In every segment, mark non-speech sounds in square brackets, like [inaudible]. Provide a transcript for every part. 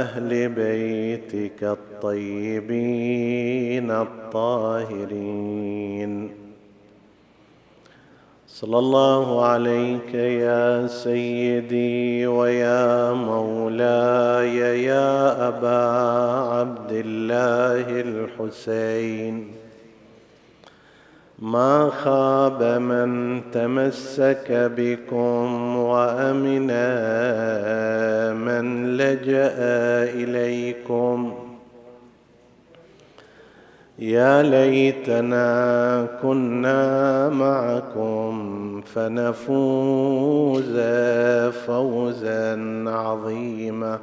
أهل بيتك الطيبين الطاهرين. صلى الله عليك يا سيدي ويا مولاي يا أبا عبد الله الحسين. ما خاب من تمسك بكم وأمن من لجأ إليكم. يا ليتنا كنا معكم فنفوز فوزا عظيما.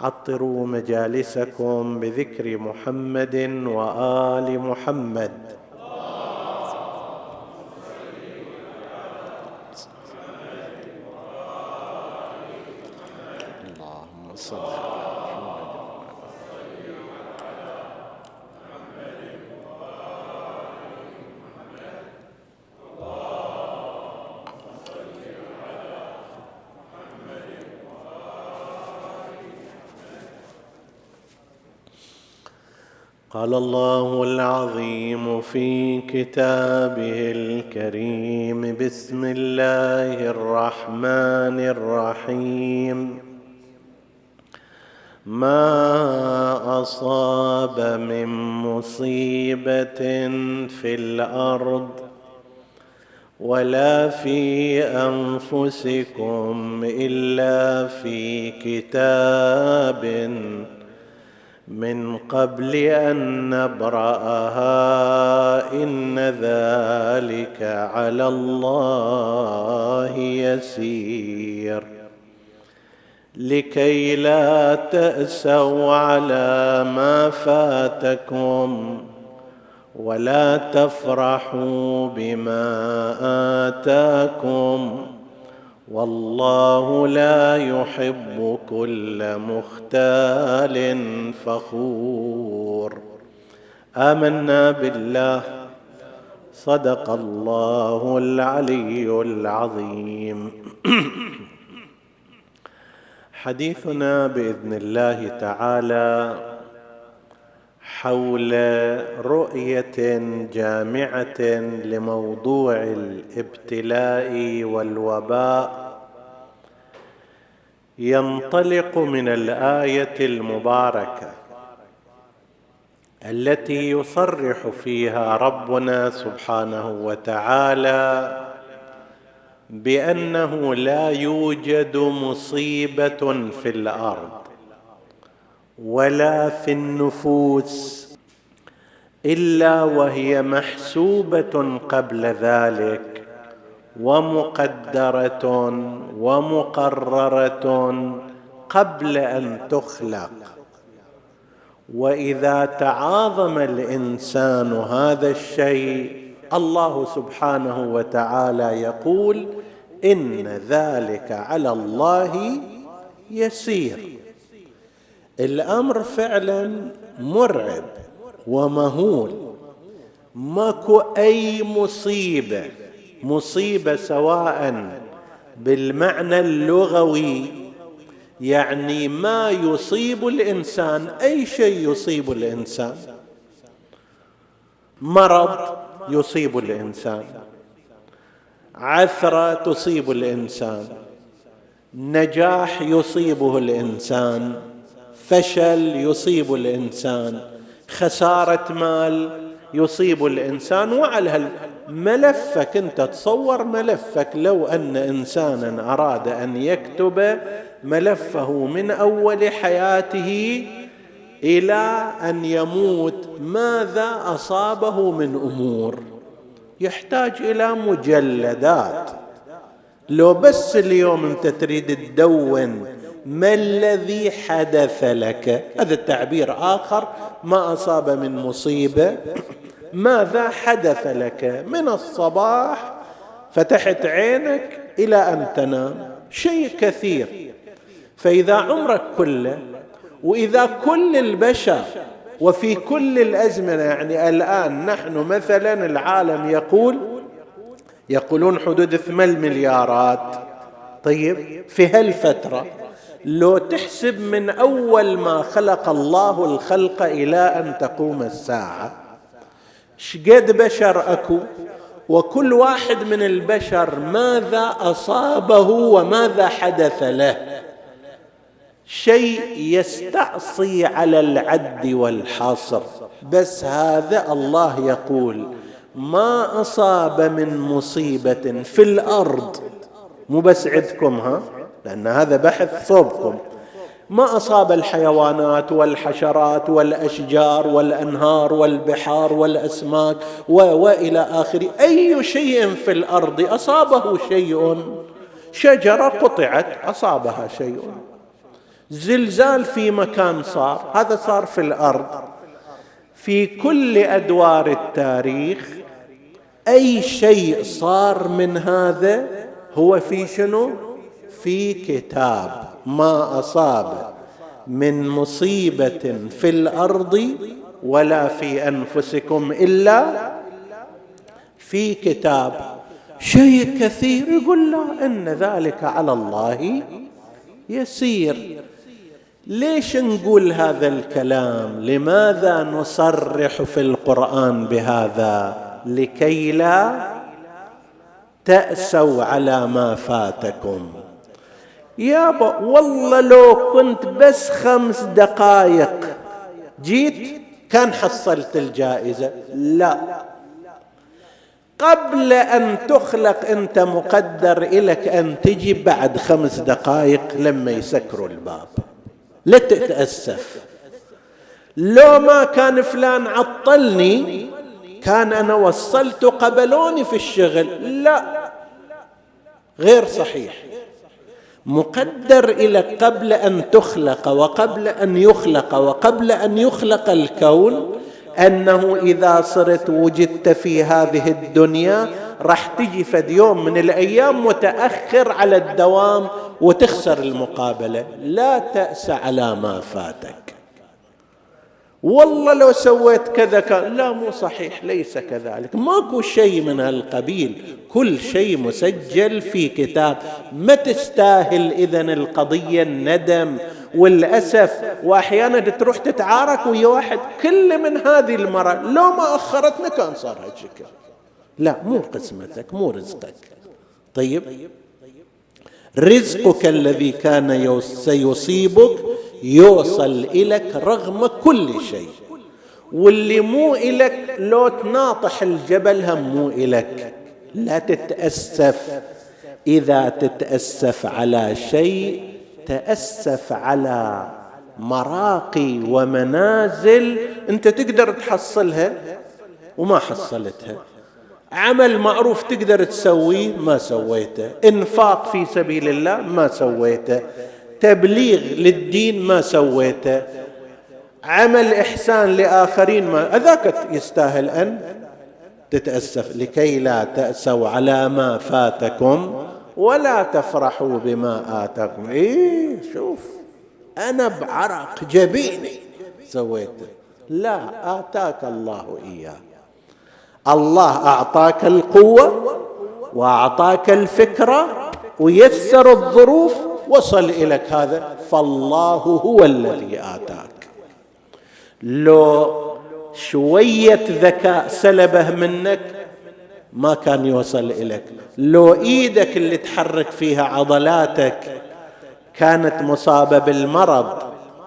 عطروا مجالسكم بذكر محمد وآل محمد اللهم صل قال الله العظيم في كتابه الكريم بسم الله الرحمن الرحيم. ما أصاب من مصيبة في الأرض ولا في أنفسكم إلا في كتاب من قبل أن نبرأها إن ذلك على الله يسير. لكي لا تأسوا على ما فاتكم ولا تفرحوا بما آتاكم. والله لا يحب كل مختال فخور. آمنا بالله. صدق الله العلي العظيم. [clears throat] حديثنا بإذن الله تعالى حول رؤية جامعة لموضوع الابتلاء والوباء. ينطلق من الآية المباركة التي يصرح فيها ربنا سبحانه وتعالى بأنه لا يوجد مصيبة في الأرض. ولا في النفوس إلا وهي محسوبة قبل ذلك ومقدرة ومقررة قبل أن تخلق. وإذا تعاظم الإنسان هذا الشيء الله سبحانه وتعالى يقول إن ذلك على الله يسير. الأمر فعلا مرعب ومهول. ماكو أي مصيبة مصيبة سواء بالمعنى اللغوي يعني ما يصيب الإنسان أي شيء يصيب الإنسان. مرض يصيب الإنسان. عثرة تصيب الإنسان. نجاح يصيبه الإنسان. فشل يصيب الإنسان خسارة مال يصيب الإنسان. وعلى ملفك أنت تصور ملفك. لو أن إنسانا أراد أن يكتب ملفه من أول حياته إلى أن يموت ماذا أصابه من أمور؟ يحتاج إلى مجلدات. لو بس اليوم أنت تريد تدون ما الذي حدث لك؟ هذا التعبير آخر. ما أصاب من مصيبة؟ ماذا حدث لك؟ من الصباح فتحت عينك إلى أن تنام. شيء كثير. فإذا عمرك كله وإذا كل البشر وفي كل الأزمنة يعني الآن نحن مثلا العالم يقول يقولون حدود 8 مليارات. طيب في هالفترة. لو تحسب من أول ما خلق الله الخلق إلى أن تقوم الساعة شقد بشر أكو؟ وكل واحد من البشر ماذا أصابه وماذا حدث له؟ شيء يستعصي على العد والحصر. بس هذا الله يقول ما أصاب من مصيبة في الأرض. مو بس عندكم ها؟ لأن هذا بحث صوبكم. ما أصاب الحيوانات والحشرات والأشجار والأنهار والبحار والأسماك وإلى اخره أي شيء في الأرض أصابه شيء؟ شجرة قطعت أصابها شيء. زلزال في مكان صار هذا صار في الأرض. في كل أدوار التاريخ أي شيء صار من هذا هو في شنو؟ في كتاب ما أصاب من مصيبة في الأرض ولا في أنفسكم إلا في كتاب. شيء كثير يقول لا إن ذلك على الله يسير. ليش نقول هذا الكلام؟ لماذا نصرح في القرآن بهذا؟ لكي لا تأسوا على ما فاتكم. يابا والله لو كنت بس خمس دقائق جيت كان حصلت الجائزة. لا. قبل أن تخلق أنت مقدر لك أن تجي بعد خمس دقائق لما يسكروا الباب. لا تتأسف. لو ما كان فلان عطلني كان أنا وصلت قبلوني في الشغل. لا. غير صحيح. مقدر إلى قبل أن تخلق وقبل أن يخلق وقبل أن يخلق الكون أنه إذا صرت وجدت في هذه الدنيا راح تجي فد يوم من الأيام متأخر على الدوام وتخسر المقابلة. لا تأس على ما فاتك. والله لو سويت كذا كان لا مو صحيح ليس كذلك. ماكو شيء من هالقبيل. كل شيء مسجل في كتاب. ما تستاهل اذا القضية الندم والأسف. وأحيانا تروح تتعارك ويا واحد كل من هذه المرة لو ما أخرتنا كان صار هالشكل لا مو قسمتك مو رزقك. طيب. رزقك الذي كان سيصيبك يوصل إليك رغم كل شيء. واللي مو إلك لو تناطح الجبل هم مو إلك لا تتأسف. إذا تتأسف على شيء تأسف على مراقي ومنازل أنت تقدر تحصلها وما حصلتها. عمل معروف تقدر تسويه ما سويته. إنفاق في سبيل الله ما سويته. تبليغ للدين ما سويته عمل إحسان لآخرين ما أذاك يستاهل أن تتأسف لكي لا تأسوا على ما فاتكم ولا تفرحوا بما آتاكم. إيه شوف أنا بعرق جبيني سويته. لا آتاك الله إياه. الله أعطاك القوة وأعطاك الفكرة ويسر الظروف وصل اليك هذا فالله هو الذي آتاك. لو شوية ذكاء سلبه منك ما كان يوصل إليك. لو إيدك اللي تحرك فيها عضلاتك كانت مصابة بالمرض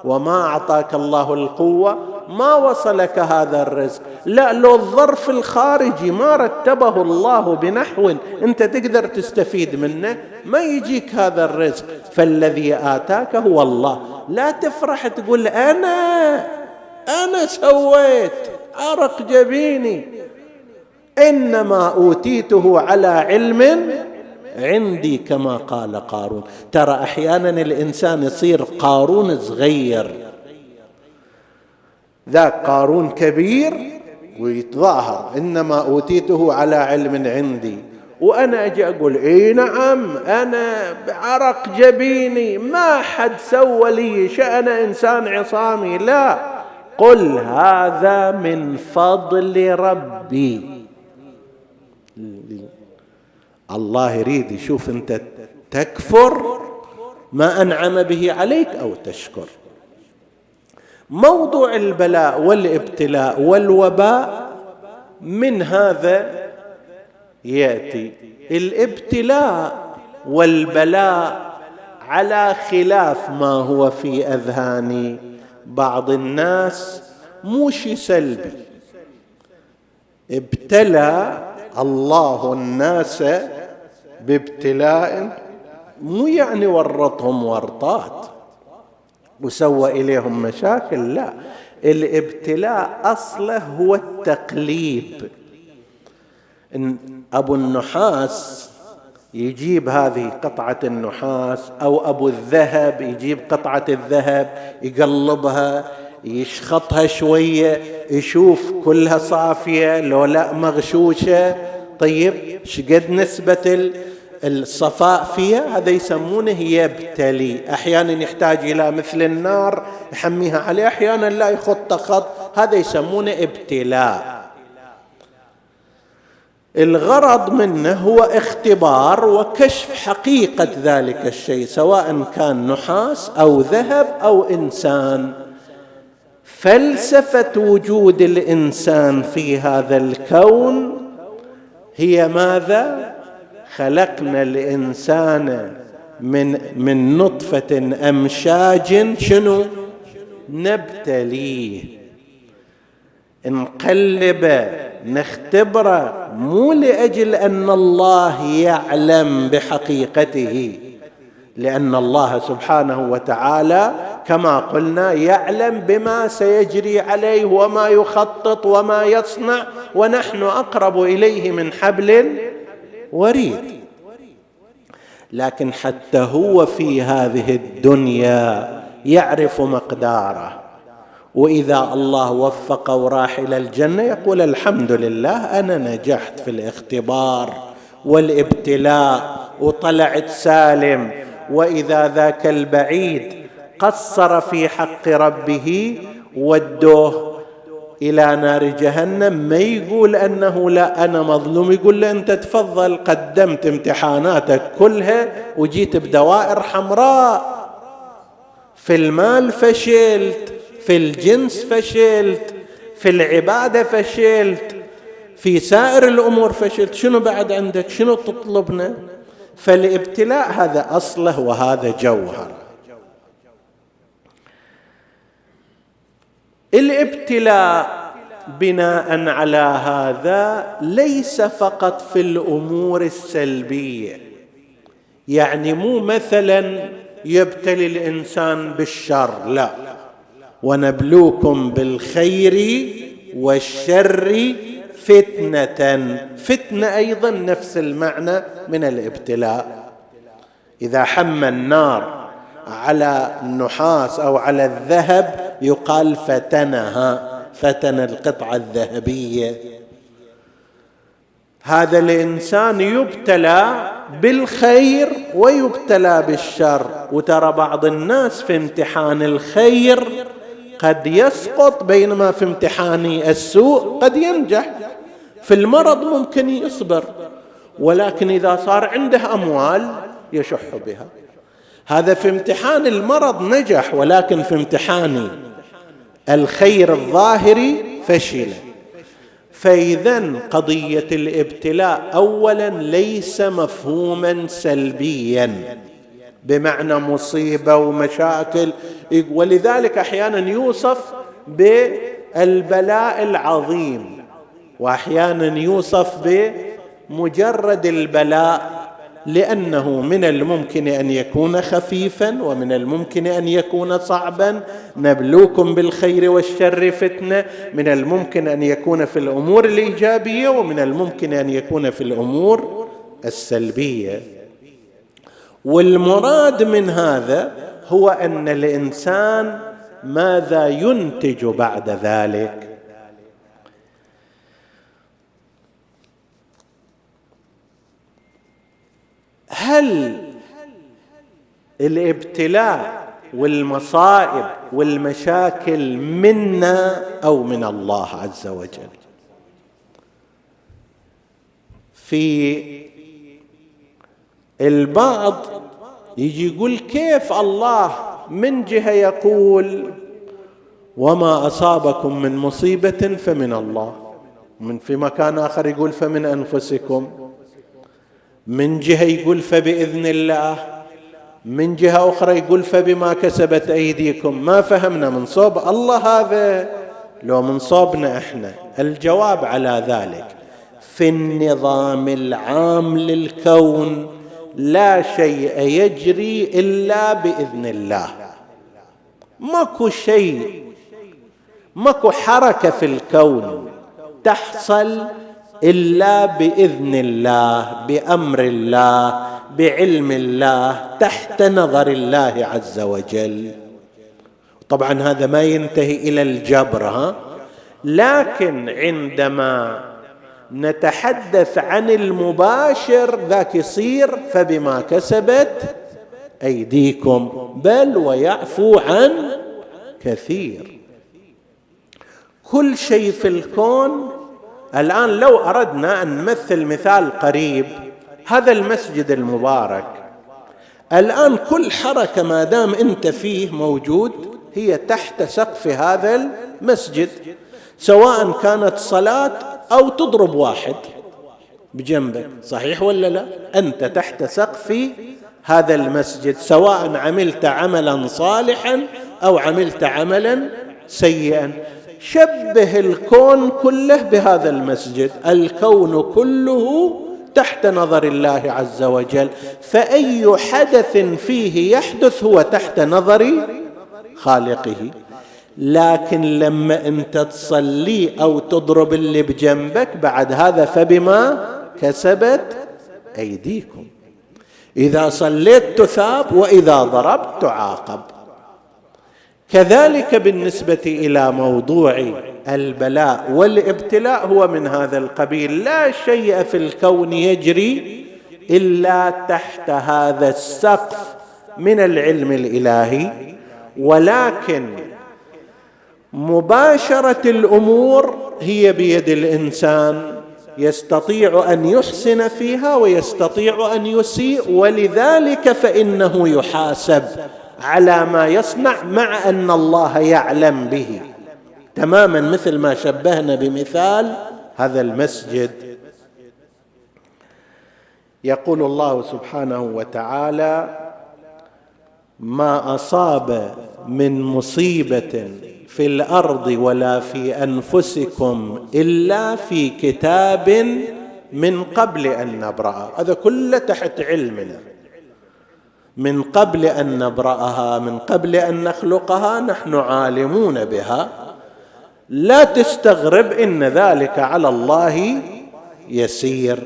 وما أعطاك الله القوة ما وصلك هذا الرزق. لا لو الظرف الخارجي ما رتبه الله بنحو انت تقدر تستفيد منه ما يجيك هذا الرزق. فالذي آتاك هو الله. لا تفرح تقول أنا أنا سويت عرق جبيني. إنما أوتيته على علم عندي كما قال قارون. ترى أحيانا الإنسان يصير قارون صغير. ذاك قارون كبير ويتظاهر. إنما أوتيته على علم عندي. وأنا أجي أقول إي نعم أنا بعرق جبيني. ما حد سوى لي شأن إنسان عصامي. لا. قل هذا من فضل ربي. الله يريد يشوف أنت تكفر ما أنعم به عليك أو تشكر. موضوع البلاء والابتلاء والوباء من هذا يأتي. الابتلاء والبلاء على خلاف ما هو في أذهان بعض الناس مو شيء سلبي. ابتلى الله الناس بابتلاء مو يعني ورطهم ورطات. وسوى إليهم مشاكل؟ لا. الابتلاء أصله هو التقليب. إن أبو النحاس يجيب هذه قطعة النحاس أو أبو الذهب يجيب قطعة الذهب يقلبها يشخطها شوية يشوف كلها صافية لو لا مغشوشة. طيب شقد نسبة الصفاء فيها هذا يسمونه يبتلي أحيانا يحتاج إلى مثل النار يحميها عليه أحيانا لا يخط خط هذا يسمونه ابتلاء. الغرض منه هو اختبار وكشف حقيقة ذلك الشيء سواء كان نحاس أو ذهب أو إنسان. فلسفة وجود الإنسان في هذا الكون هي ماذا؟ خلقنا الإنسان من من نطفة أمشاج شنو؟ نبتليه. نقلبه نختبره مو لأجل أن الله يعلم بحقيقته لأن الله سبحانه وتعالى كما قلنا يعلم بما سيجري عليه وما يخطط وما يصنع ونحن أقرب إليه من حبل وريد. لكن حتى هو في هذه الدنيا يعرف مقداره. وإذا الله وفقه وراح إلى الجنة يقول الحمد لله أنا نجحت في الاختبار والابتلاء وطلعت سالم. وإذا ذاك البعيد قصر في حق ربه ودوه إلى نار جهنم ما يقول أنه لا أنا مظلوم. يقول له أنت تفضل قدمت امتحاناتك كلها وجيت بدوائر حمراء. في المال فشلت في الجنس فشلت في العبادة فشلت في سائر الأمور فشلت. شنو بعد عندك؟ شنو تطلبنا؟ فالابتلاء هذا أصله وهذا جوهر. الابتلاء بناء على هذا ليس فقط في الأمور السلبية. يعني مو مثلا يبتلي الإنسان بالشر لا. ونبلوكم بالخير والشر فتنة. فتنة أيضا نفس المعنى من الابتلاء. إذا حم النار على النحاس أو على الذهب يقال فتنها فتن القطعة الذهبية. هذا الإنسان يبتلى بالخير ويبتلى بالشر. وترى بعض الناس في امتحان الخير قد يسقط بينما في امتحان السوء قد ينجح. في المرض ممكن يصبر ولكن إذا صار عنده أموال يشح بها. هذا في امتحان المرض نجح ولكن في امتحان الخير الظاهري فشل. فإذا قضية الابتلاء اولا ليس مفهوما سلبيا بمعنى مصيبة ومشاكل. ولذلك أحيانا يوصف بالبلاء العظيم واحيانا يوصف بمجرد البلاء لأنه من الممكن أن يكون خفيفا ومن الممكن أن يكون صعبا. نبلوكم بالخير والشر فتنة. من الممكن أن يكون في الأمور الإيجابية ومن الممكن أن يكون في الأمور السلبية. والمراد من هذا هو أن الإنسان ماذا ينتج بعد ذلك؟ هل الإبتلاء والمصائب والمشاكل منا أو من الله عز وجل. في البعض يجي يقول كيف الله من جهة يقول وما أصابكم من مصيبة فمن الله من في مكان آخر يقول فمن أنفسكم. من جهة يقول فبإذن الله من جهة أخرى يقول فبما كسبت أيديكم. ما فهمنا من صوب الله هذا لو من صوبنا إحنا. الجواب على ذلك في النظام العام للكون لا شيء يجري إلا بإذن الله. ماكو شيء ماكو حركة في الكون تحصل إلا بإذن الله بأمر الله بعلم الله تحت نظر الله عز وجل. طبعا هذا ما ينتهي إلى الجبر ها؟ لكن عندما نتحدث عن المباشر ذاك يصير فبما كسبت أيديكم بل ويعفو عن كثير. كل شيء في الكون الآن لو أردنا أن نمثل مثال قريب هذا المسجد المبارك. الآن كل حركة ما دام أنت فيه موجود هي تحت سقف هذا المسجد سواء كانت صلاة أو تضرب واحد. بجنبك صحيح ولا لا؟ أنت تحت سقف هذا المسجد سواء عملت عملا صالحا أو عملت عملا سيئا. شبه الكون كله بهذا المسجد. الكون كله تحت نظر الله عز وجل. فأي حدث فيه يحدث هو تحت نظر خالقه. لكن لما أنت تصلي أو تضرب اللي بجنبك بعد هذا فبما كسبت أيديكم. إذا صليت تثاب وإذا ضربت تعاقب. كذلك بالنسبة إلى موضوع البلاء والابتلاء هو من هذا القبيل. لا شيء في الكون يجري إلا تحت هذا السقف من العلم الإلهي. ولكن مباشرة الأمور هي بيد الإنسان. يستطيع أن يحسن فيها ويستطيع أن يسيء ولذلك فإنه يحاسب. على ما يصنع مع أن الله يعلم به. تماما مثل ما شبهنا بمثال هذا المسجد. يقول الله سبحانه وتعالى ما أصاب من مصيبة في الأرض ولا في أنفسكم إلا في كتاب من قبل أن نبرأ هذا كله تحت علمنا. من قبل أن نبرأها من قبل أن نخلقها نحن عالمون بها. لا تستغرب إن ذلك على الله يسير.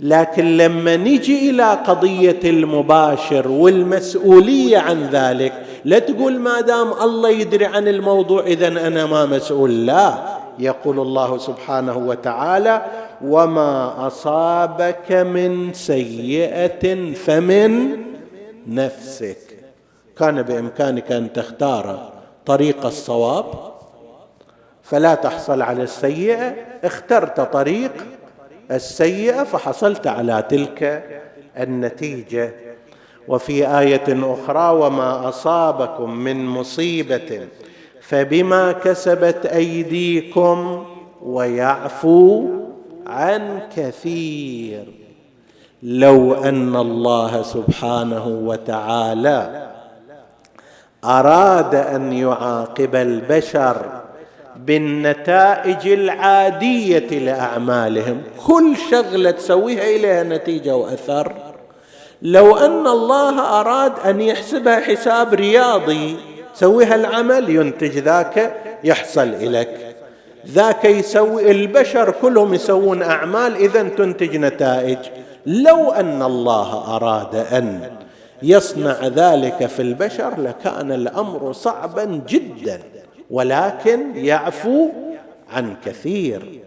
لكن لما نجي إلى قضية المباشر والمسؤولية عن ذلك لا تقول ما دام الله يدري عن الموضوع اذا أنا ما مسؤول. لا يقول الله سبحانه وتعالى وما أصابك من سيئة فمن نفسك. كان بإمكانك أن تختار طريق الصواب فلا تحصل على السيئة. اخترت طريق السيئة فحصلت على تلك النتيجة. وفي آية أخرى وما أصابكم من مصيبة فبما كسبت أيديكم ويعفو عن كثير. لو أن الله سبحانه وتعالى أراد أن يعاقب البشر بالنتائج العادية لأعمالهم كل شغلة تسويها إليها نتيجة وأثر. لو أن الله أراد أن يحسبها حساب رياضي تسويها العمل ينتج ذاك يحصل إليك. ذاك يسوي البشر كلهم يسوون أعمال اذا تنتج نتائج. لو أن الله أراد أن يصنع ذلك في البشر لكان الأمر صعبا جدا ولكن يعفو عن كثير.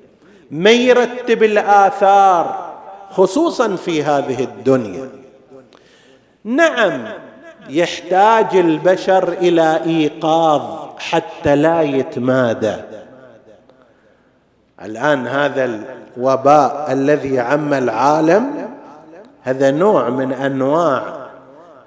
من يرتب الآثار خصوصا في هذه الدنيا؟ نعم يحتاج البشر إلى إيقاظ حتى لا يتمادى. الآن هذا الوباء الذي عم العالم هذا نوع من أنواع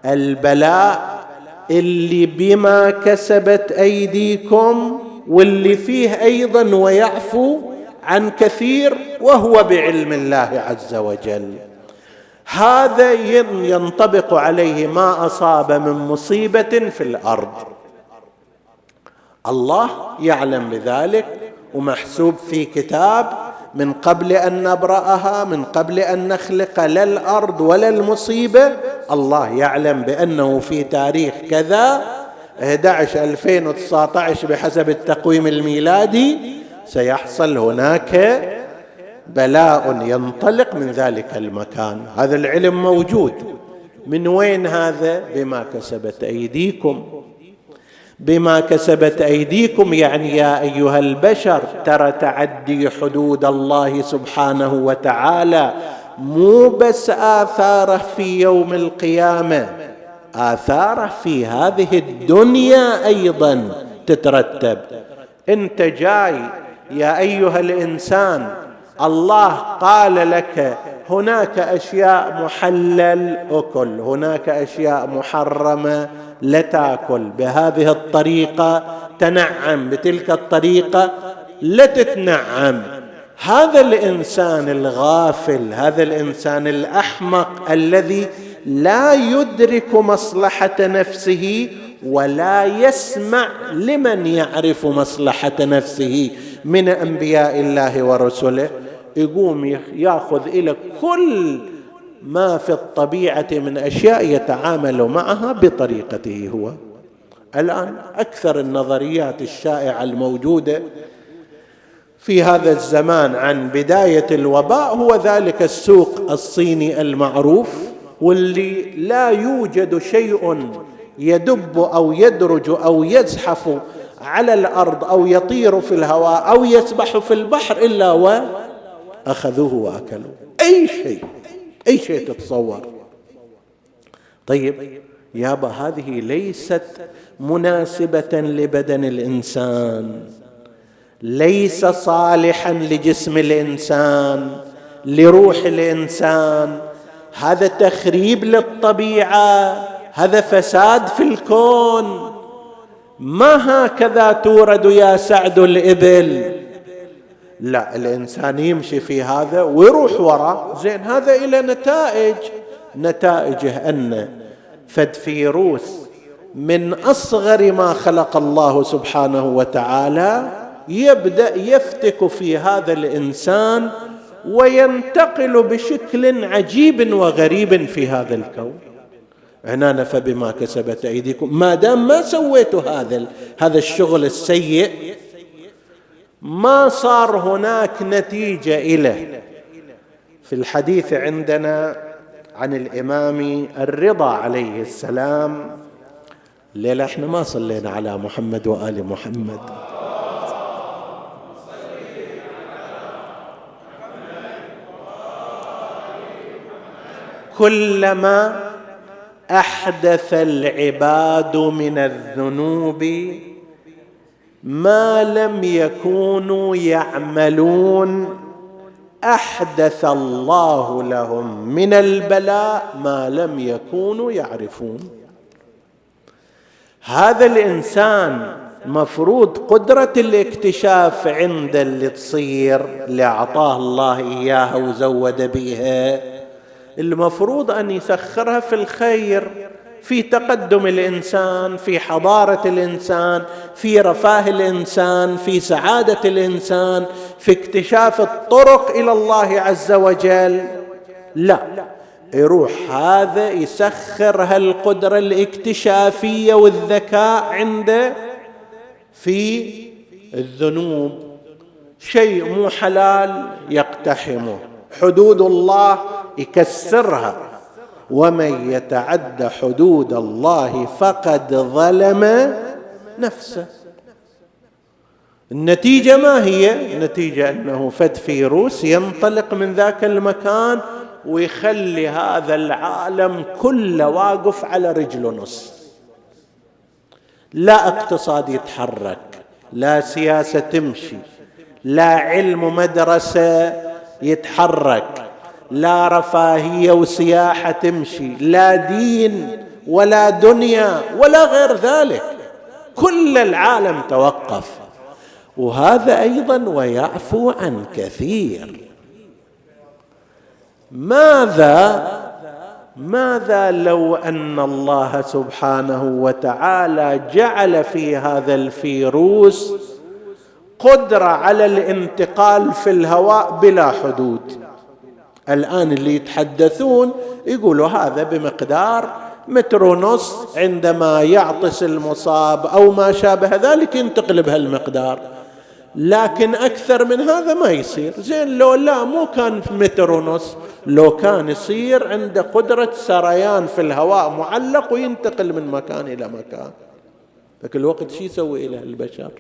البلاء اللي بما كسبت أيديكم واللي فيه أيضا ويعفو عن كثير وهو بعلم الله عز وجل. هذا ينطبق عليه ما أصاب من مصيبة في الأرض. الله يعلم بذلك ومحسوب في كتاب من قبل أن نبرأها من قبل أن نخلق لا الأرض ولا المصيبة. الله يعلم بأنه في تاريخ كذا 11 2019 بحسب التقويم الميلادي سيحصل هناك بلاء ينطلق من ذلك المكان. هذا العلم موجود. من وين هذا؟ بما كسبت أيديكم. بما كسبت أيديكم يعني يا أيها البشر ترى تعدي حدود الله سبحانه وتعالى مو بس آثاره في يوم القيامة آثاره في هذه الدنيا أيضا تترتب. أنت جاي يا أيها الإنسان الله قال لك هناك أشياء محلل أكل. هناك أشياء محرمة لا تأكل. بهذه الطريقة تنعم بتلك الطريقة لا تتنعم. هذا الإنسان الغافل هذا الإنسان الأحمق الذي لا يدرك مصلحة نفسه ولا يسمع لمن يعرف مصلحة نفسه. من أنبياء الله ورسله يقوم يأخذ إلى كل ما في الطبيعة من أشياء يتعامل معها بطريقته هو. الآن أكثر النظريات الشائعة الموجودة في هذا الزمان عن بداية الوباء هو ذلك السوق الصيني المعروف واللي لا يوجد شيء يدب أو يدرج أو يزحف على الأرض أو يطير في الهواء أو يسبح في البحر إلا وأخذوه وأكلوه. أي شيء أي شيء تتصور. طيب يابا هذه ليست مناسبة لبدن الإنسان. ليس صالحا لجسم الإنسان لروح الإنسان. هذا تخريب للطبيعة هذا فساد في الكون. ما هكذا تورد يا سعد الإبل؟ لا الإنسان يمشي في هذا ويروح وراء زين هذا إلى نتائج. نتائجه أن فد فيروس من أصغر ما خلق الله سبحانه وتعالى يبدأ يفتك في هذا الإنسان وينتقل بشكل عجيب وغريب في هذا الكون. عنان فبما كسبت أيديكم. ما دام ما سويتوا هذا هذا الشغل السيء ما صار هناك نتيجة إليه في الحديث عندنا عن الإمام الرضا عليه السلام الليلة إحنا ما صلينا على محمد وآل محمد؟ كلما أحدث العباد من الذنوب ما لم يكونوا يعملون. أحدث الله لهم من البلاء ما لم يكونوا يعرفون. هذا الإنسان مفروض قدرة الاكتشاف عند اللي تصير اللي أعطاه الله إياها وزود بها المفروض أن يسخرها في الخير في تقدم الإنسان في حضارة الإنسان في رفاه الإنسان في سعادة الإنسان في اكتشاف الطرق إلى الله عز وجل. لا يروح هذا يسخر هالقدرة الاكتشافية والذكاء عنده في الذنوب. شيء مو حلال يقتحمه. حدود الله يكسرها. ومن يتعد حدود الله فقد ظلم نفسه. النتيجة ما هي؟ النتيجة أنه فد فيروس ينطلق من ذاك المكان ويخلي هذا العالم كله واقف على رجله نص. لا اقتصاد يتحرك لا سياسة تمشي لا علم مدرسة يتحرك. لا رفاهية وسياحة تمشي. لا دين ولا دنيا ولا غير ذلك. كل العالم توقف. وهذا أيضا ويعفو عن كثير. ماذا؟ ماذا لو أن الله سبحانه وتعالى جعل في هذا الفيروس قدره على الانتقال في الهواء بلا حدود. الآن اللي يتحدثون يقولوا هذا بمقدار متر ونص عندما يعطس المصاب أو ما شابه ذلك ينتقل بهالمقدار. لكن أكثر من هذا ما يصير. زين لو لا مو كان متر ونص لو كان يصير عنده قدرة سريان في الهواء معلق وينتقل من مكان إلى مكان. ذاك الوقت شو يسوي إلى البشر؟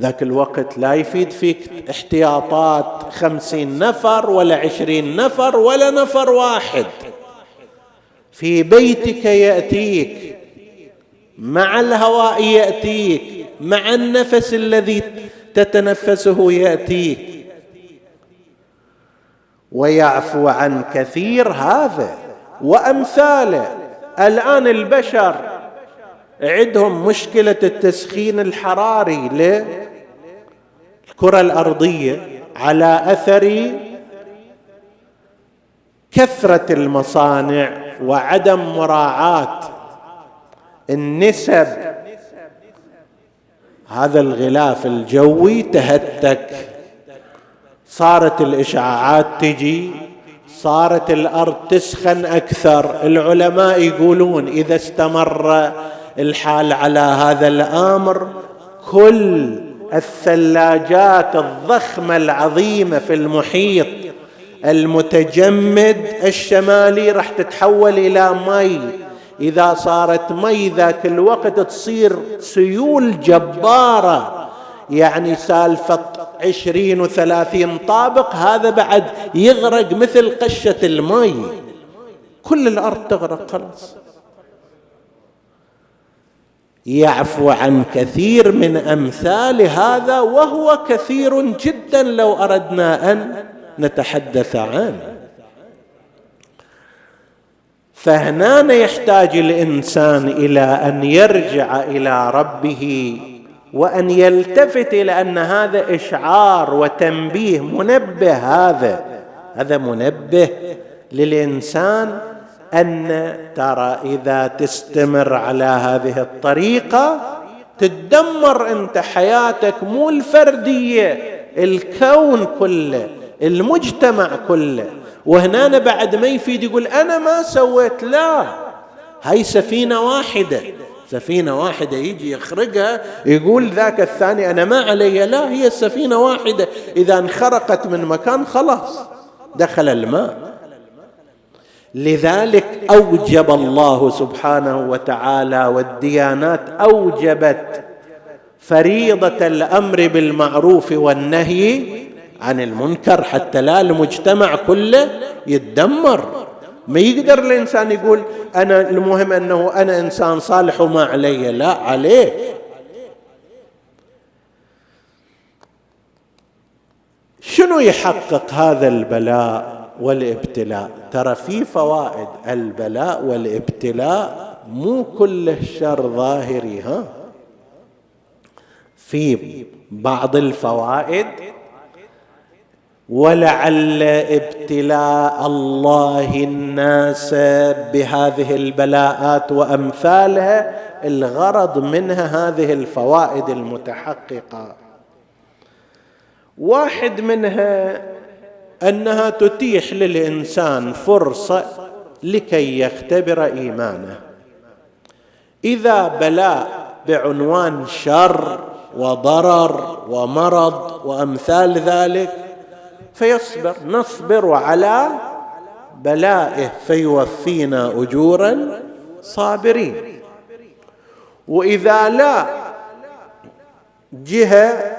ذاك الوقت لا يفيد فيك احتياطات خمسين نفر ولا عشرين نفر ولا نفر واحد. في بيتك يأتيك مع الهواء يأتيك مع النفس الذي تتنفسه يأتيك. ويعفو عن كثير هذا وامثاله الآن البشر عندهم مشكلة التسخين الحراري للكره الأرضية على أثر كثرة المصانع وعدم مراعاة النسب. هذا الغلاف الجوي تهتك. صارت الاشعاعات تجي صارت الأرض تسخن أكثر. العلماء يقولون إذا استمر الحال على هذا الأمر كل الثلاجات الضخمة العظيمة في المحيط المتجمد الشمالي راح تتحول إلى مي. إذا صارت مي ذاك الوقت تصير سيول جبارة. يعني سالفة عشرين وثلاثين طابق هذا بعد يغرق مثل قشة المي. كل الأرض تغرق خلاص. يعفو عن كثير من أمثال هذا وهو كثير جدا لو أردنا أن نتحدث عنه. فهنا يحتاج الإنسان إلى أن يرجع إلى ربه وأن يلتفت إلى أن هذا إشعار وتنبيه منبه هذا. هذا منبه للإنسان أن ترى إذا تستمر على هذه الطريقة تدمر أنت حياتك مو الفردية الكون كله المجتمع كله. وهنا بعد ما يفيد يقول أنا ما سويت لا. هاي سفينة واحدة. سفينة واحدة يجي يخرقها يقول ذاك الثاني أنا ما علي لا هي السفينة واحدة. إذا انخرقت من مكان خلاص دخل الماء. لذلك أوجب الله سبحانه وتعالى والديانات أوجبت فريضة الأمر بالمعروف والنهي عن المنكر حتى لا المجتمع كله يتدمر. ما يقدر الإنسان يقول أنا المهم أنه أنا إنسان صالح وما علي. لا عليك. شنو يحقق هذا البلاء؟ والابتلاء. ترى في فوائد البلاء والابتلاء مو كله شر ظاهري ها؟ في بعض الفوائد ولعل ابتلاء الله الناس بهذه البلاءات وأمثالها الغرض منها هذه الفوائد المتحققة. واحد منها أنها تتيح للإنسان فرصة لكي يختبر إيمانه. إذا بلاء بعنوان شر وضرر ومرض وأمثال ذلك فيصبر. نصبر على بلائه فيوفينا أجورا صابرين. وإذا لا جهة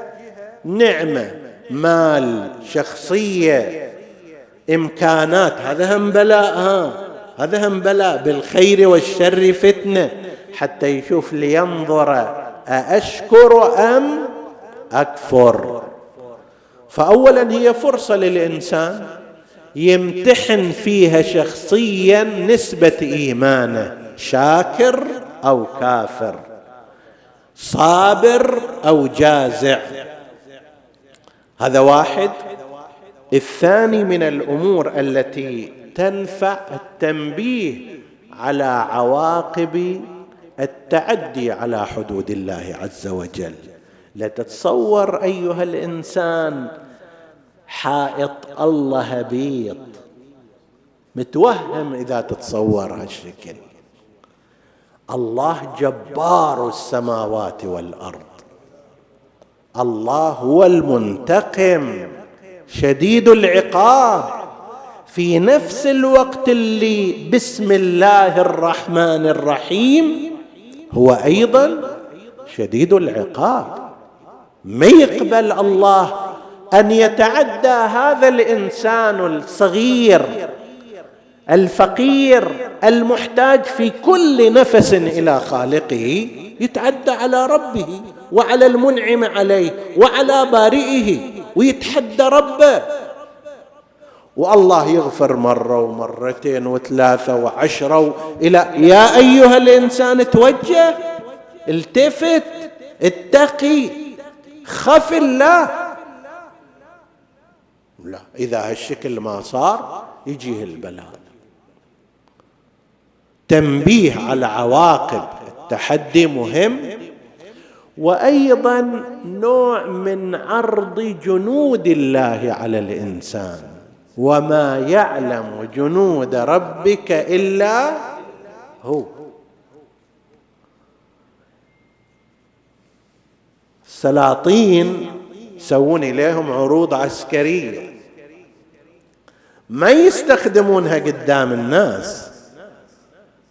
نعمة مال شخصية إمكانات هذا هم بلاء ها. هذا هم بلاء بالخير والشر فتنة. حتى يشوف لينظر أأشكر أم أكفر. فأولا هي فرصة للإنسان يمتحن فيها شخصيا نسبة إيمانه شاكر أو كافر صابر أو جازع. هذا واحد. الثاني من الأمور التي تنفع التنبيه على عواقب التعدي على حدود الله عز وجل. لا تتصور أيها الإنسان حائط الله بيض متوهم إذا تتصور هالشكل. الله جبار السماوات والأرض. الله هو المنتقم. شديد العقاب. في نفس الوقت اللي بسم الله الرحمن الرحيم هو أيضا شديد العقاب. ما يقبل الله أن يتعدى هذا الإنسان الصغير الفقير المحتاج في كل نفس إلى خالقه يتعدى على ربه. وعلى المنعم عليه وعلى بارئه. ويتحدى ربه. والله يغفر مرة ومرتين وثلاثة وعشرة إلى يا أيها الإنسان توجه. التفت. اتقي. خف الله. لا إذا هالشكل ما صار يجيه البلاء. تنبيه على عواقب. التحدي مهم. وأيضا نوع من عرض جنود الله على الإنسان. وما يعلم جنود ربك إلا هو. السلاطين يسوون إليهم عروض عسكرية. ما يستخدمونها قدام الناس.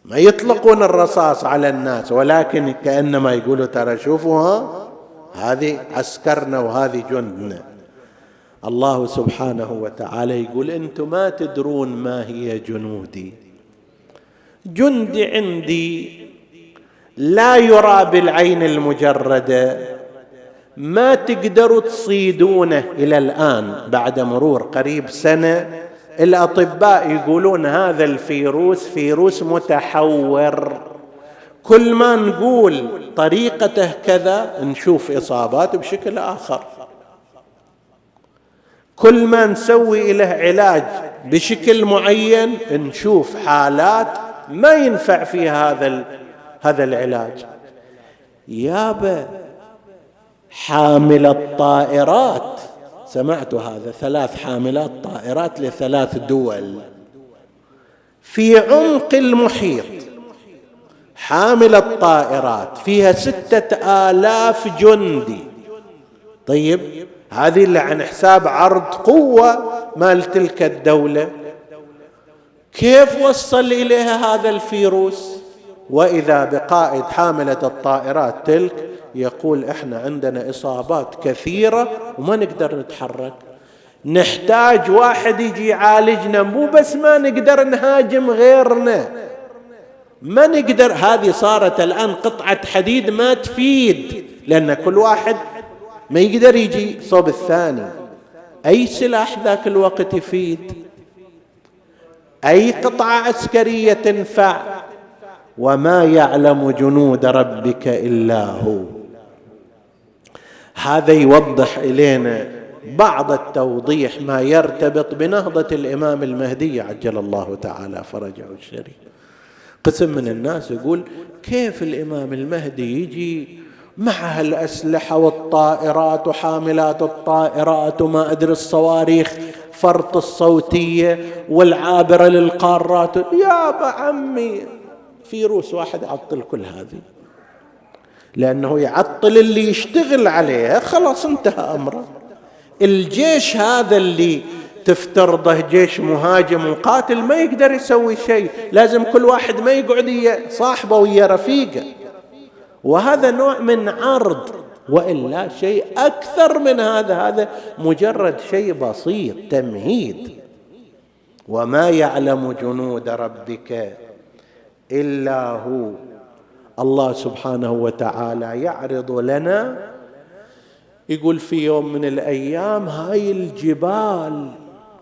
ما يطلقون الرصاص على الناس ولكن كأنما يقولوا ترى شوفوا ها هذه عسكرنا وهذه جندنا. الله سبحانه وتعالى يقول أنتم ما تدرون ما هي جنودي. جندي عندي لا يرى بالعين المجردة ما تقدروا تصيدونه إلى الآن بعد مرور قريب سنة. الأطباء يقولون هذا الفيروس فيروس متحور. كل ما نقول طريقته كذا نشوف إصابات بشكل آخر. كل ما نسوي له علاج بشكل معين نشوف حالات ما ينفع فيها هذا هذا العلاج. يابا حامل الطائرات. سمعت هذا ثلاث حاملات طائرات لثلاث دول. في عمق المحيط حاملة طائرات فيها ستة آلاف جندي. طيب هذه اللي عن حساب عرض قوة مال تلك الدولة. كيف وصل إليها هذا الفيروس؟ وإذا بقائد حاملة الطائرات تلك يقول إحنا عندنا إصابات كثيرة وما نقدر نتحرك. نحتاج واحد يجي يعالجنا مو بس ما نقدر نهاجم غيرنا. ما نقدر هذه صارت الآن قطعة حديد ما تفيد لأن كل واحد ما يقدر يجي صوب الثاني. أي سلاح ذاك الوقت يفيد؟ أي قطعة عسكرية تنفع؟ وما يعلم جنود ربك الا هو. هذا يوضح إلينا بعض التوضيح ما يرتبط بنهضة الإمام المهدي عجل الله تعالى فرجه الشريف. قسم من الناس يقول كيف الإمام المهدي يجي مع هالأسلحة والطائرات وحاملات الطائرات وما أدري الصواريخ فرط الصوتية والعابرة للقارات. يا عمي فيروس واحد عطل كل هذه. لأنه يعطل اللي يشتغل عليها خلاص انتهى أمره. الجيش هذا اللي تفترضه جيش مهاجم وقاتل ما يقدر يسوي شيء. لازم كل واحد ما يقعد صاحبه ويا رفيقه. وهذا نوع من عرض وإلا شيء أكثر من هذا. هذا مجرد شيء بسيط تمهيد. وما يعلم جنود ربك إلا هو. الله سبحانه وتعالى يعرض لنا يقول في يوم من الأيام هاي الجبال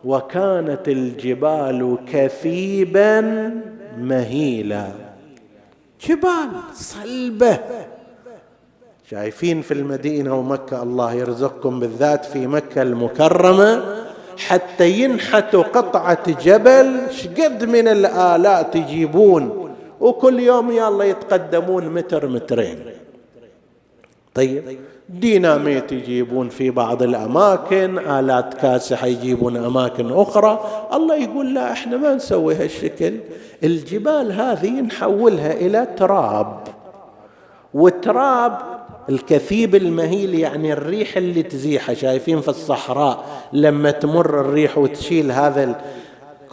وكانت الجبال كثيبا مهيلا. جبال صلبة. شايفين في المدينة ومكة الله يرزقكم بالذات في مكة المكرمة حتى ينحتوا قطعة جبل شقد من الالات يجيبون وكل يوم يلا يتقدمون متر مترين. طيب ديناميت يجيبون في بعض الأماكن آلات كاسحة يجيبون أماكن أخرى. الله يقول لا إحنا ما نسوي هالشكل. الجبال هذه نحولها إلى تراب. وتراب الكثيب المهيل يعني الريح اللي تزيحه شايفين في الصحراء لما تمر الريح وتشيل هذا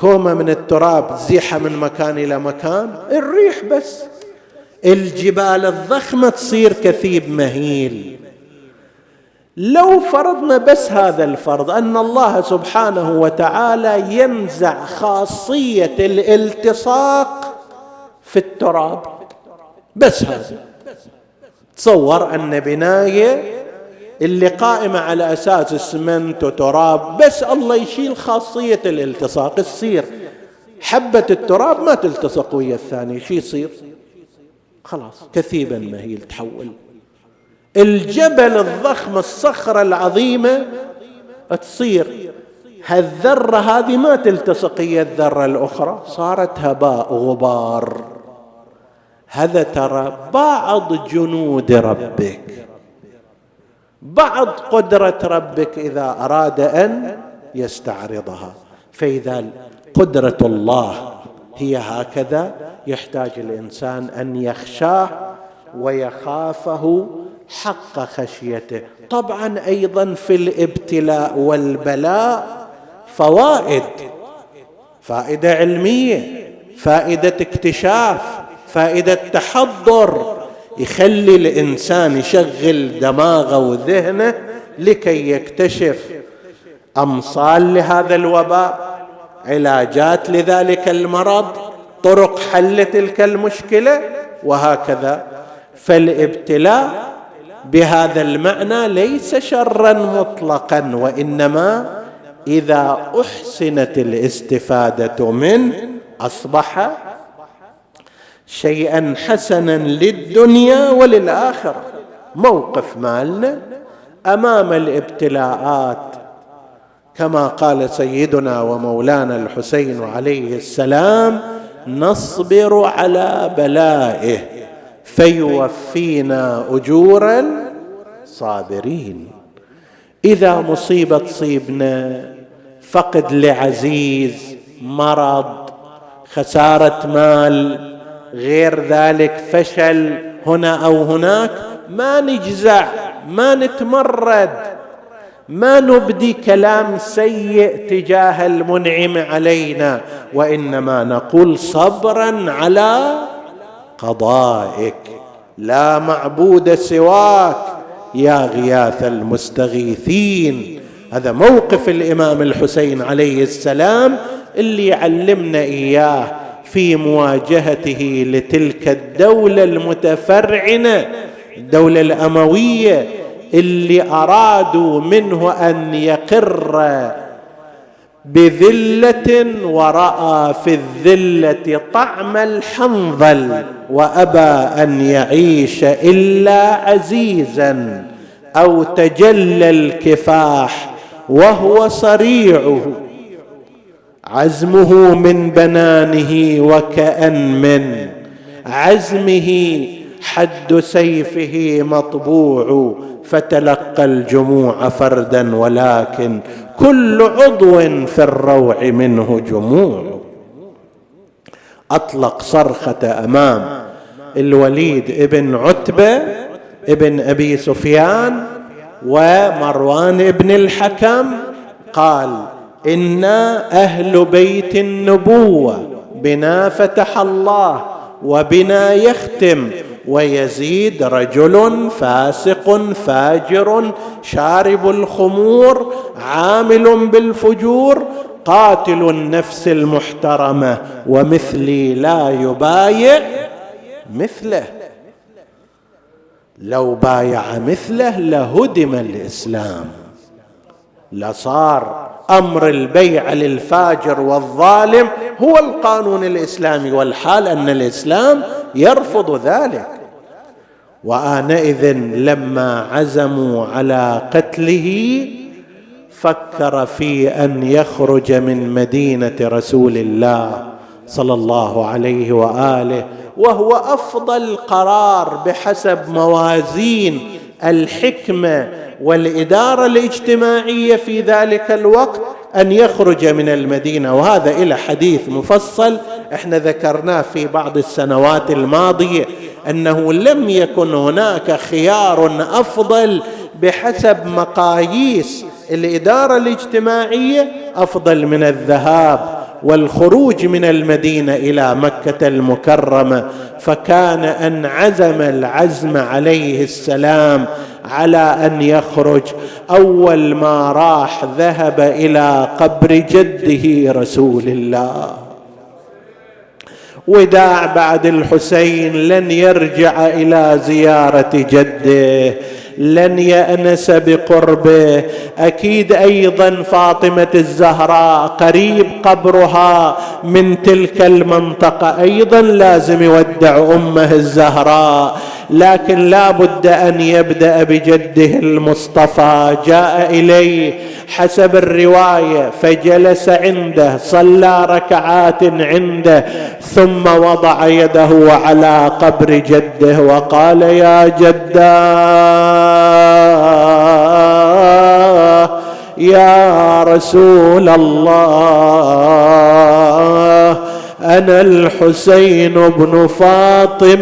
كومة من التراب تزيحه من مكان إلى مكان الريح بس. الجبال الضخمة تصير كثيب مهيل. لو فرضنا بس هذا الفرض أن الله سبحانه وتعالى ينزع خاصية الالتصاق في التراب. بس هذا. تصور أن بناية اللي قائمة على أساس اسمنت وتراب بس الله يشيل خاصية الالتصاق تصير حبة التراب ما تلتصق ويا الثانية شو يصير؟ خلاص كثيبا مهيل تحول. الجبل الضخم الصخرة العظيمة تصير. هالذرة هذه ما تلتصق هي الذرة الأخرى صارت هباء غبار. هذا ترى بعض جنود ربك. بعض قدرة ربك إذا أراد أن يستعرضها. فإذا قدرة الله هي هكذا يحتاج الإنسان أن يخشاه ويخافه حق خشيته. طبعا أيضا في الابتلاء والبلاء فوائد. فائدة علمية فائدة اكتشاف فائدة تحضر. يخلي الإنسان يشغل دماغه وذهنه لكي يكتشف أمصال لهذا الوباء علاجات لذلك المرض طرق حل تلك المشكلة وهكذا. فالابتلاء بهذا المعنى ليس شرا مطلقا وإنما إذا أحسنت الاستفادة منه أصبح شيئا حسنا للدنيا وللآخرة. موقف مالنا أمام الابتلاءات كما قال سيدنا ومولانا الحسين عليه السلام نصبر على بلائه فيوفينا اجور الصابرين إذا مصيبة تصيبنا فقد لعزيز مرض خسارة مال غير ذلك فشل هنا أو هناك ما نجزع ما نتمرد ما نبدي كلام سيء تجاه المنعم علينا وإنما نقول صبرا على قضائك. لا معبود سواك يا غياث المستغيثين. هذا موقف الإمام الحسين عليه السلام اللي يعلمنا إياه. في مواجهته لتلك الدولة المتفرعنة الدولة الأموية اللي أرادوا منه أن يقر بذلة ورأى في الذلة طعم الحنظل وأبى أن يعيش إلا عزيزا أو تجلى الكفاح وهو صريعه. عزمه من بنانه وكأن من عزمه حد سيفه مطبوع فتلقى الجموع فردا ولكن كل عضو في الروع منه جموع. أطلق صرخة أمام الوليد ابن عتبة ابن أبي سفيان ومروان ابن الحكم قال أنا أهل بيت النبوه بنا فتح الله وبنا يختم ويزيد رجل فاسق فاجر شارب الخمور عامل بالفجور قاتل النفس المحترمه ومثلي لا يبايع مثله لو بايع مثله لهدم الاسلام لصار أمر البيع للفاجر والظالم هو القانون الإسلامي والحال أن الإسلام يرفض ذلك. وآنئذ لما عزموا على قتله فكر في أن يخرج من مدينة رسول الله صلى الله عليه وآله وهو أفضل قرار بحسب موازين الحكمة والإدارة الاجتماعية في ذلك الوقت أن يخرج من المدينة. وهذا إلى حديث مفصل إحنا ذكرناه في بعض السنوات الماضية أنه لم يكن هناك خيار أفضل بحسب مقاييس الإدارة الاجتماعية أفضل من الذهاب. والخروج من المدينة إلى مكة المكرمة فكان أن عزم العزم عليه السلام على أن يخرج. أول ما راح ذهب إلى قبر جده رسول الله. وداع بعد الحسين لن يرجع إلى زيارة جده. لن يأنس بقربه. أكيد أيضا فاطمة الزهراء قريب قبرها من تلك المنطقة. أيضا لازم يودع أمه الزهراء لكن لا بد أن يبدأ بجده المصطفى. جاء إليه حسب الرواية فجلس عنده صلى ركعات عنده ثم وضع يده على قبر جده وقال يا جداه يا رسول الله أنا الحسين بن فاطمة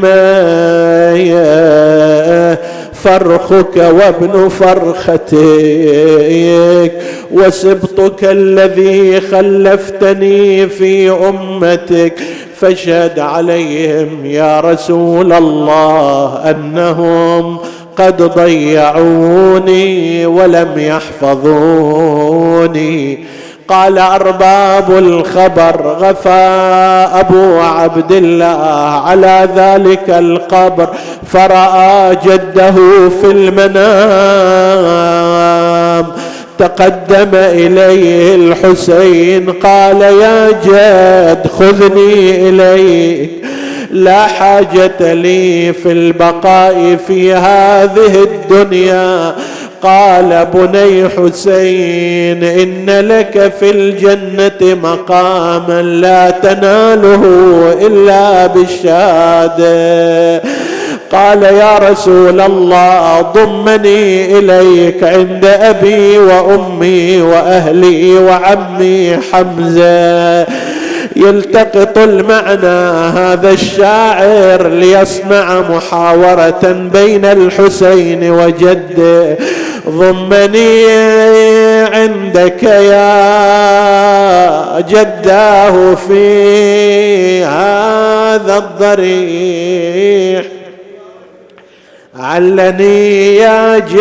فرخك وابن فرختك وسبطك الذي خلفتني في أمتك. فاشهد عليهم يا رسول الله أنهم قد ضيعوني ولم يحفظوني. قال أرباب الخبر غفا أبو عبد الله على ذلك القبر فرأى جده في المنام. تقدم إليه الحسين قال يا جد خذني إليك. لا حاجة لي في البقاء في هذه الدنيا. قال بني حسين إن لك في الجنة مقاما لا تناله إلا بالشهادة. قال يا رسول الله ضمني إليك عند أبي وأمي وأهلي وعمي حمزة. يلتقط المعنى هذا الشاعر ليصنع محاورة بين الحسين وجده ضمني عندك يا جداه في هذا الضريح. علني يا جد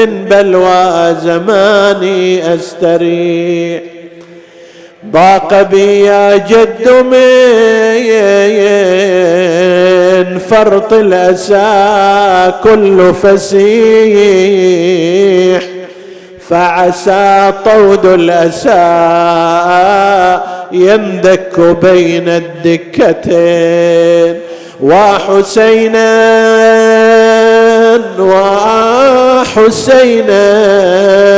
من بلوى زماني أستريح. ضاق بي يا جد من فرط الأسى كل فسيح فعسى طود الأسى يندك بين الدكتين وحسينا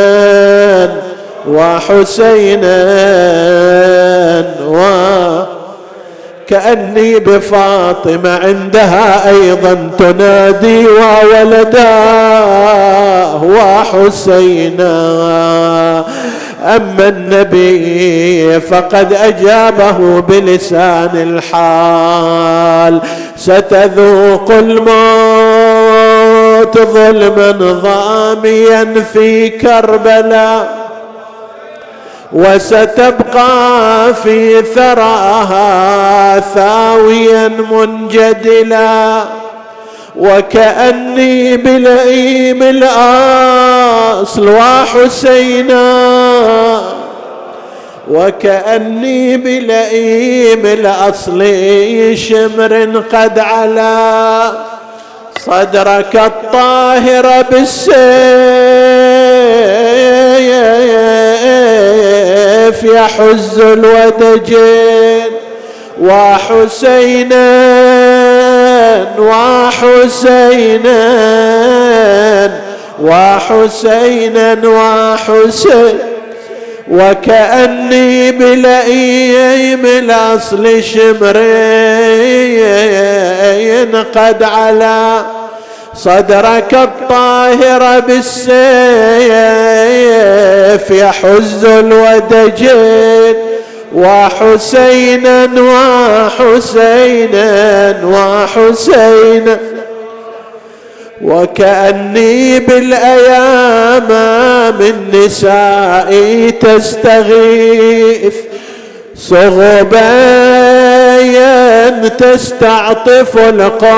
وحسينا وحسينا و كأني بفاطمة عندها أيضا تنادي وولداه وحسينا. أما النبي فقد أجابه بلسان الحال. ستذوق الموت ظلما ضاميا في كربلاء. وستبقى في ثراها ثاويا منجدلا وكأني بلئيم الأصل وحسينا وكأني بلئيم الأصل شمر قد علا صدرك الطاهر بالسيف يحز الودجين وحسينا وحسينا وحسينا وحسين وكأني بلئيم الأصل شمرين قد علا صدرك الطاهر بالسيف يحز الودجين وحسينا وحسينا وحسينا وكأني بالأيام من نسائي تستغيث صغبايا تستعطف القوم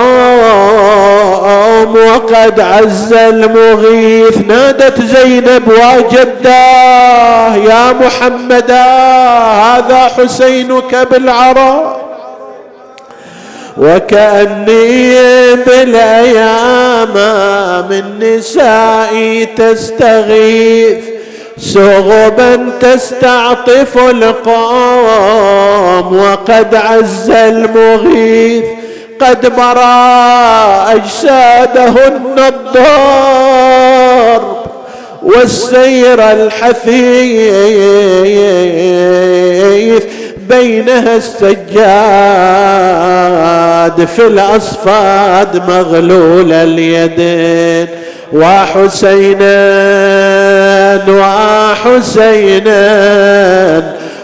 وقد عز المغيث. نادت زينب وجداه يا محمدا هذا حسينك بالعراء وكأني بالأيام من نسائي تستغيث. سغبا تستعطف القوم وقد عز المغيث قد مرى أجسادهن الضرب والسير الحثيث بينها السجاد. في الأصفاد مغلول اليدين وحسينا وحسينا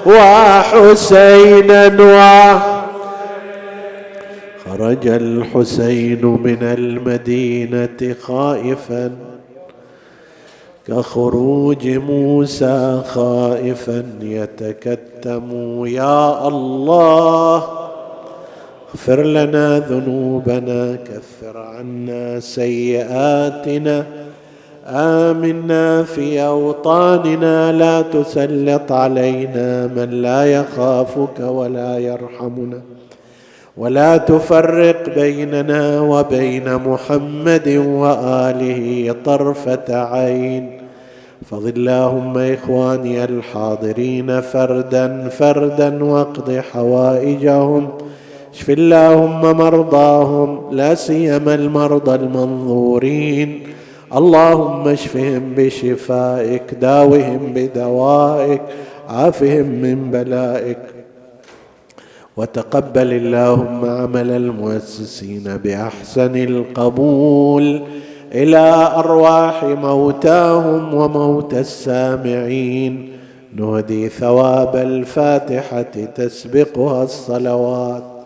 وحسينا و خرج الحسين من المدينة خائفا كخروج موسى خائفا يتكتم يا الله اغفر لنا ذنوبنا كفر عنا سيئاتنا. آمنا في أوطاننا لا تسلط علينا من لا يخافك ولا يرحمنا. ولا تفرق بيننا وبين محمد وآله طرفة عين. فض اللهم إخواني الحاضرين فردا فردا واقض حوائجهم. اشف اللهم مرضاهم لا سيما المرضى المنظورين. اللهم اشفهم بشفائك داوهم بدوائك عافهم من بلائك. وتقبل اللهم عمل المؤسسين بأحسن القبول إلى أرواح موتاهم وموتى السامعين. نهدي ثواب الفاتحة تسبقها الصلوات.